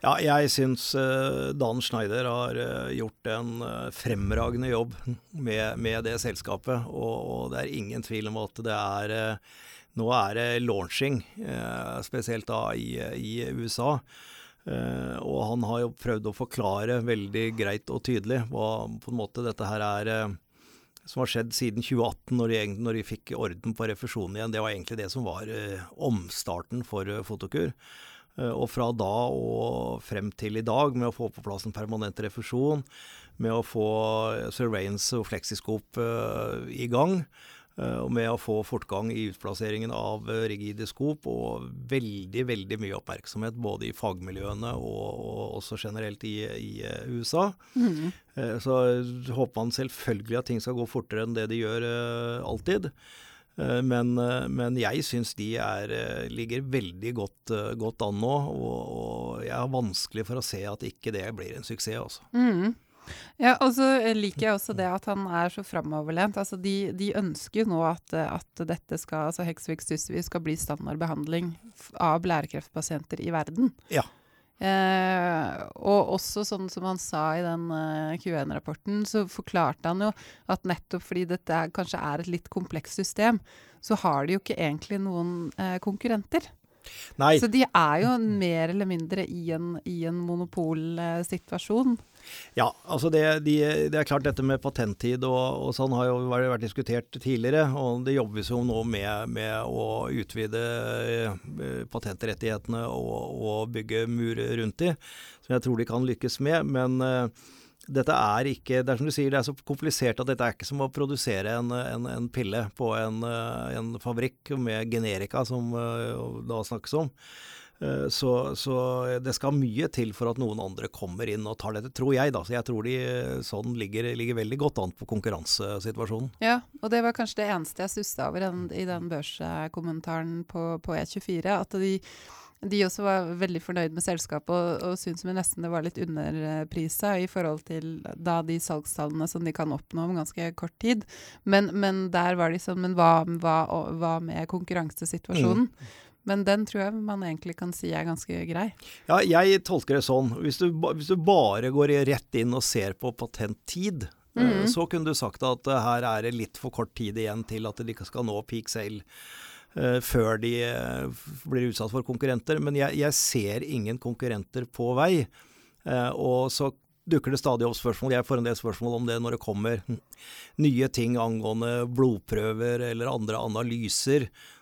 Ja, jeg syns uh, Dan Schneider har uh, gjort en uh, fremragende jobb med, med det selskapet. Og, og, det er ingen tvil om at det er Nå er det launching, spesielt da i, i USA. Uh, og han har jo prøvd å forklare veldig greit og tydelig hva på en måte dette her er uh, som har skjedd siden 2018, når de, de fikk orden på refusjonen igjen. Det var egentlig det som var omstarten for Fotokur. og fra da og frem til i dag, med å få på plass en permanent refusjon, med å få Surveillance og fleksiskop i gang, Eh, og med å få fortgang i utplasseringen av eh, rigide skop og veldig veldig mye oppmerksomhet både i fagmiljøene og, og også generelt i, i eh, USA. Mm. Så håper man selvfølgelig at ting skal gå fortere enn det de gjør alltid. Men, men, jeg syns de er, ligger veldig godt, godt an nå, og, og, jeg har vanskelig for å se at ikke det blir en suksess. Altså. Mm. Ja, og så liker jeg også det at han er så framoverlent. Altså de, de, ønsker nå at, at dette skal, altså Heksvik-Stussvik skal bli standardbehandling av blærekreftpasienter i verden. Ja. Eh, og også sånn som han sa i den eh, Q1-rapporten, så forklarte han jo at nettopp fordi dette er, kanskje er et litt komplekst system, så har de jo ikke egentlig noen eh, konkurrenter. Nei. Så de er jo mer eller mindre i en, i en monopolsituasjon. Ja, altså det, de, det, er klart dette med patenttid og, og, sånn har jo vært diskutert tidligere. Og det jobbes jo nå med, med å utvide eh, patentrettighetene og, og, bygge murer rundt de, som jeg tror de kan lykkes med. Men uh, dette er ikke Det er som du sier, det er så komplisert at dette er ikke som å produsere en, en, en pille på en, eh, en, fabrikk med generika, som det da snakkes om. Eh, så, så, det skal mye til for at noen andre kommer inn og tar dette, tror jeg. da. Så jeg tror de sånn ligger, ligger veldig godt an på konkurransesituasjonen. Ja, og det var kanskje det eneste jeg stussa over den, i den børskommentaren på, på E24. At de, de, også var veldig fornøyd med selskapet og, og syntes nesten det var litt underprisa i forhold til da de salgstallene som de kan oppnå om ganske kort tid. Men, men der var de sånn Men hva, hva, hva med konkurransesituasjonen? Mm. Men den tror jeg man egentlig kan si er ganske grei. Ja, jeg tolker det sånn. Hvis du, hvis du bare går rett inn og ser på patenttid, mm. så kunne du sagt at uh, her er det litt for kort tid igjen til at de skal nå peak sale. Uh, før de blir utsatt for konkurrenter. Men jeg, jeg ser ingen konkurrenter på vei. og så dukker det stadig opp spørsmål. Jeg får en del spørsmål om det når det kommer nye ting angående blodprøver eller andre analyser Eh,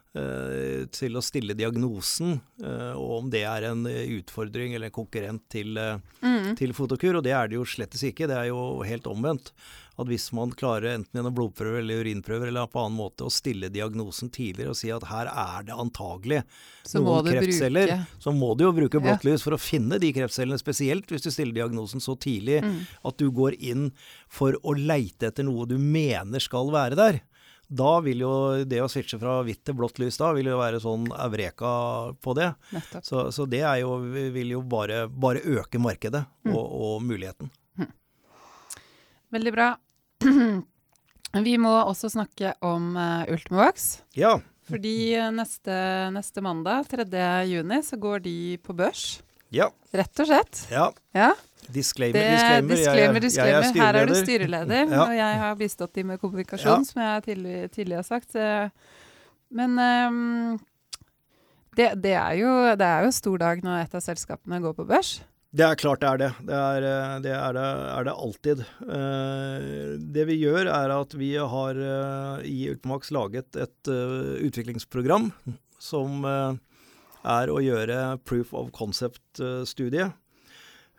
til å stille diagnosen, eh, og om det er en utfordring eller en konkurrent til, eh, mm. til Fotokur. Og det er det jo slettes ikke. Det er jo helt omvendt. At hvis man klarer enten gjennom blodprøver eller urinprøver eller på annen måte å stille diagnosen tidligere og si at her er det antagelig så noen kreftceller, bruke. så må du jo bruke blått lys for å finne de kreftcellene. Spesielt hvis du stiller diagnosen så tidlig mm. at du går inn for å leite etter noe du mener skal være der. Da vil jo det å switche fra hvitt til blått lys da, vil jo være sånn eureka på det. Så, så, det jo, vil jo bare, bare øke markedet mm. og, og, muligheten. Mm. Veldig bra. Vi må også snakke om uh, Ultimovax. Ja. Fordi eh, neste, neste mandag, 3. juni, så går de på børs. Ja. Rett og slett. Ja. ja. Disclaimer, disclaimer. disclaimer, disclaimer. Jeg, jeg Her er du styreleder, ja. og jeg har bistått dem med kommunikasjon, som jeg tidligere, tidlig har sagt. Men um, det, det, er jo, det er jo stor dag når et av selskapene går på børs. Det er klart det er det. Det er det, er det, er det alltid. Det vi gjør, er at vi har i Ultimax laget et utviklingsprogram som er å gjøre proof of concept-studie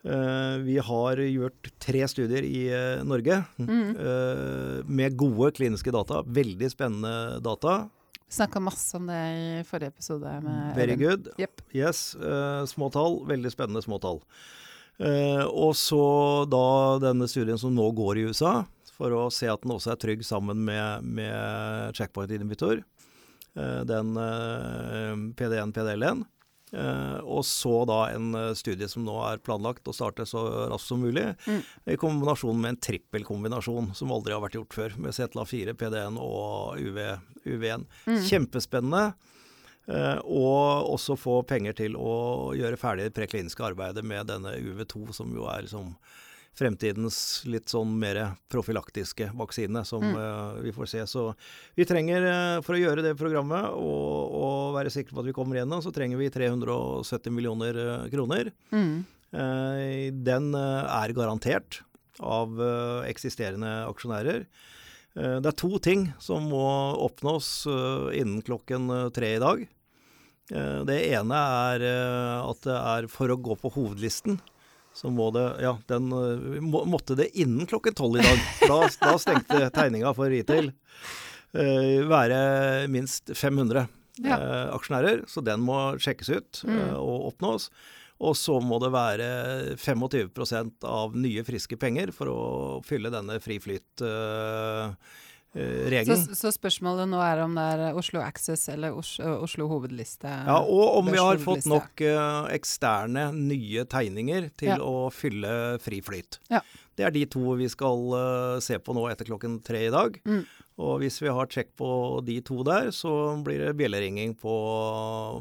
Eh, vi har gjort tre studier i eh, Norge Mm. eh, med gode kliniske data. Veldig spennende data. Snakka masse om det i forrige episode. Med Very good. Yep. Yes. små tall. Veldig spennende små tall. Og så da denne studien som nå går i USA, for å se at den også er trygg sammen med, med checkpoint inhibitor. Eh, den eh, PD1, PDL1. Eh, og så da en eh, studie som nå er planlagt å starte så raskt som mulig, Mm. i kombinasjon med en trippelkombinasjon som aldri har vært gjort før, med CTLA4, PD1 og UV, UV1. Mm. Kjempespennende. Eh, og også få penger til å gjøre ferdig det prekliniske arbeidet med denne UV2, som jo er liksom fremtidens litt sånn mer profylaktiske vaksine, som Mm. uh, vi får se. Så vi trenger, uh, for å gjøre det programmet og, og være sikre på at vi kommer gjennom, så trenger vi 370 millioner eh, kroner. Mm. Uh, Den er garantert av eksisterende aksjonærer. Det er to ting som må oppnås innen klokken tre i dag. Det ene er at det er for å gå på hovedlisten, så må det Ja, den eh, må, måtte det innen klokken tolv i dag. Da, da stengte tegninga for retail. Uh, Være minst 500 Ja. uh, aksjonærer, så den må sjekkes ut Mm. eh, og oppnås. Og så må det være 25% av nye, friske penger for å fylle denne fri Så, flyt-regelen. så spørsmålet nå er om det er Oslo Access eller Oslo, Oslo hovedliste? ja, og om vi har fått nok uh, eksterne, nye tegninger til Ja. å fylle fri flyt. Ja. Det er de to vi skal uh, se på nå etter klokken tre i dag. Mm. Og hvis vi har sjekk på de to der, så blir det bjelleringing på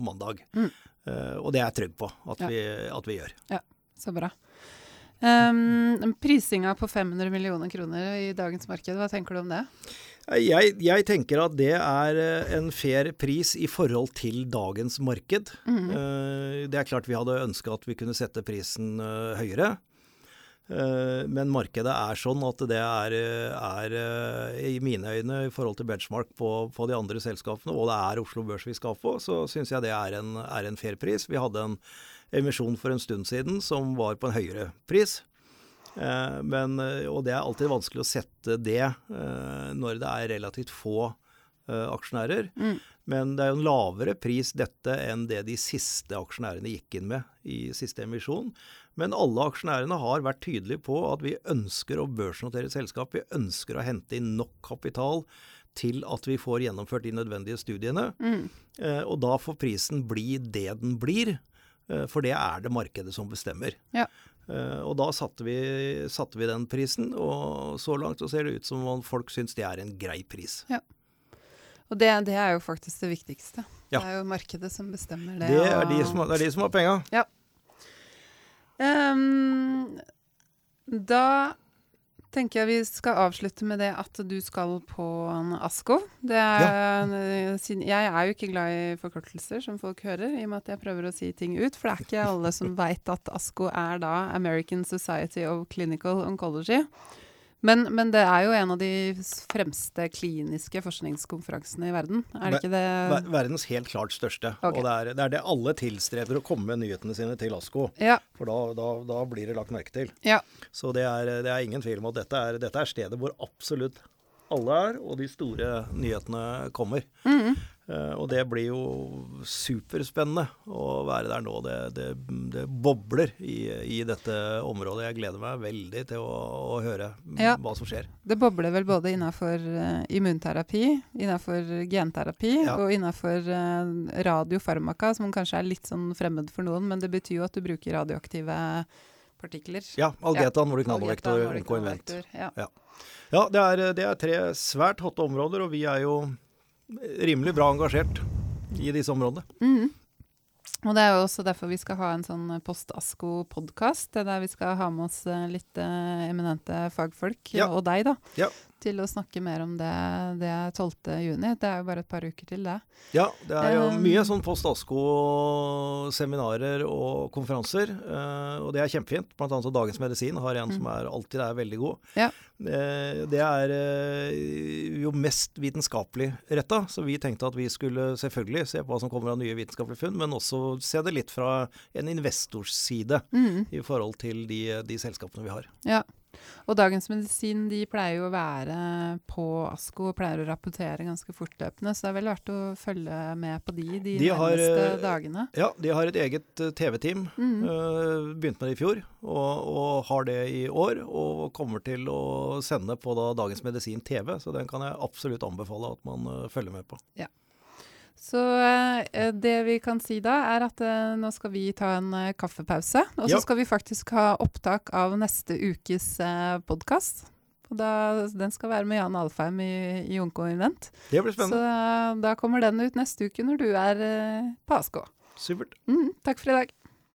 mandag. Mm. Uh, og det er jeg trygg på at, Ja. vi, at vi gjør. Så bra. Um, prisinga på 500 millioner kroner i dagens marked, hva tenker du om det? Jeg, jeg tenker at det er eh, en fair pris i forhold til dagens marked. Mm. Eh, Det er klart vi hadde ønska at vi kunne sette prisen eh, høyere. Men markedet er sånn at det er, er i mine øyne i forhold til benchmark på, på de andre selskapene, og det er Oslo Børs vi skal på, så syns jeg det er en, er en fair pris. Vi hadde en emisjon for en stund siden som var på en høyere pris. Eh, Men, eh, og det er alltid vanskelig å sette det eh, når det er relativt få aksjonærer. Mm. Men det er jo en lavere pris dette enn det de siste aksjonærene gikk inn med i siste emisjon. Men alle aksjonærene har vært tydelige på at vi ønsker å børsnotere selskap. Vi ønsker å hente inn nok kapital til at vi får gjennomført de nødvendige studiene. Mm. Og da får prisen bli det den blir, for det er det markedet som bestemmer. Ja. Eh, Og da satte vi, satte vi den prisen, og så langt så ser det ut som om folk syns det er en grei pris. Og det, det er jo faktisk det viktigste. Ja. Det er jo markedet som bestemmer det. Det er de som, det er de som har penga. Ehm, da tenker jeg vi skal avslutte med det at du skal på en ASKO. Det er, ja. Jeg er jo ikke glad i forkortelser, som folk hører, i og med at jeg prøver å si ting ut. For det er ikke alle som veit at ASKO er da American Society of Clinical Oncology. Men, men det er jo en av de fremste kliniske forskningskonferansene i verden. Er det ikke det? Ver- Verdens helt klart største. Okay. Og det er, det er det alle tilstreber å komme med nyhetene sine til ASKO. Ja. For da, da, da blir det lagt merke til. Ja. Så det er, det er ingen tvil om at dette er, dette er stedet hvor absolutt alle er, og de store nyhetene kommer. Mm. Uh, og det blir jo superspennende å være der nå. Det, det, det bobler i, i dette området. Jeg gleder meg veldig til å, å høre Ja. hva som skjer. Det bobler vel både innafor immunterapi, innafor genterapi Ja. og innafor uh, radiofarmaka, som kanskje er litt sånn fremmed for noen, men det betyr jo at du bruker radioaktive partikler. Ja, Algeta, Nordic Algeta, Nanovektor, og Oncoinvent. invent. Ja. Ja, det er, det er tre svært hotte områder, og vi er jo rimelig bra engasjert i disse områdene. Mm. Og det er jo også derfor vi skal ha en sånn post-ASKO-podkast, der vi skal ha med oss eh, litt eh, eminente fagfolk, Ja. og deg, da. Til å snakke mer om det, det er 12. juni. Det er jo bare et par uker til det. Ja, det er jo Um, mye sånn post ASKO-seminarer og konferanser, eh, og det er kjempefint. Blant annet så Dagens Medisin har en som er, alltid er veldig god. Mm. Ja. Eh, det er eh, jo mest vitenskapelig retta, så vi tenkte at vi skulle selvfølgelig se på hva som kommer av nye vitenskapelige funn, men også se det litt fra en investors side Mm. i forhold til de, de selskapene vi har. Ja. Og Dagens Medisin de pleier jo å være på ASKO og pleier å rapportere ganske fortløpende, så det er vel verdt å følge med på de de, De har, nærmeste eh, dagene. Ja, de har et eget eh, TV-team. Mm. Uh, begynte med det i fjor, og, og har det i år. Og kommer til å sende på da Dagens Medisin TV, så den kan jeg absolutt anbefale at man eh, følger med på. Så eh, det vi kan si da, er at eh, nå skal vi ta en eh, kaffepause. Og så Ja. skal vi faktisk ha opptak av neste ukes eh, podkast. Den skal være med Jan Alfheim i, i Onko Invent. Det blir spennende. Så da kommer den ut neste uke når du er eh, på ASK. Supert. Mm, takk for i dag.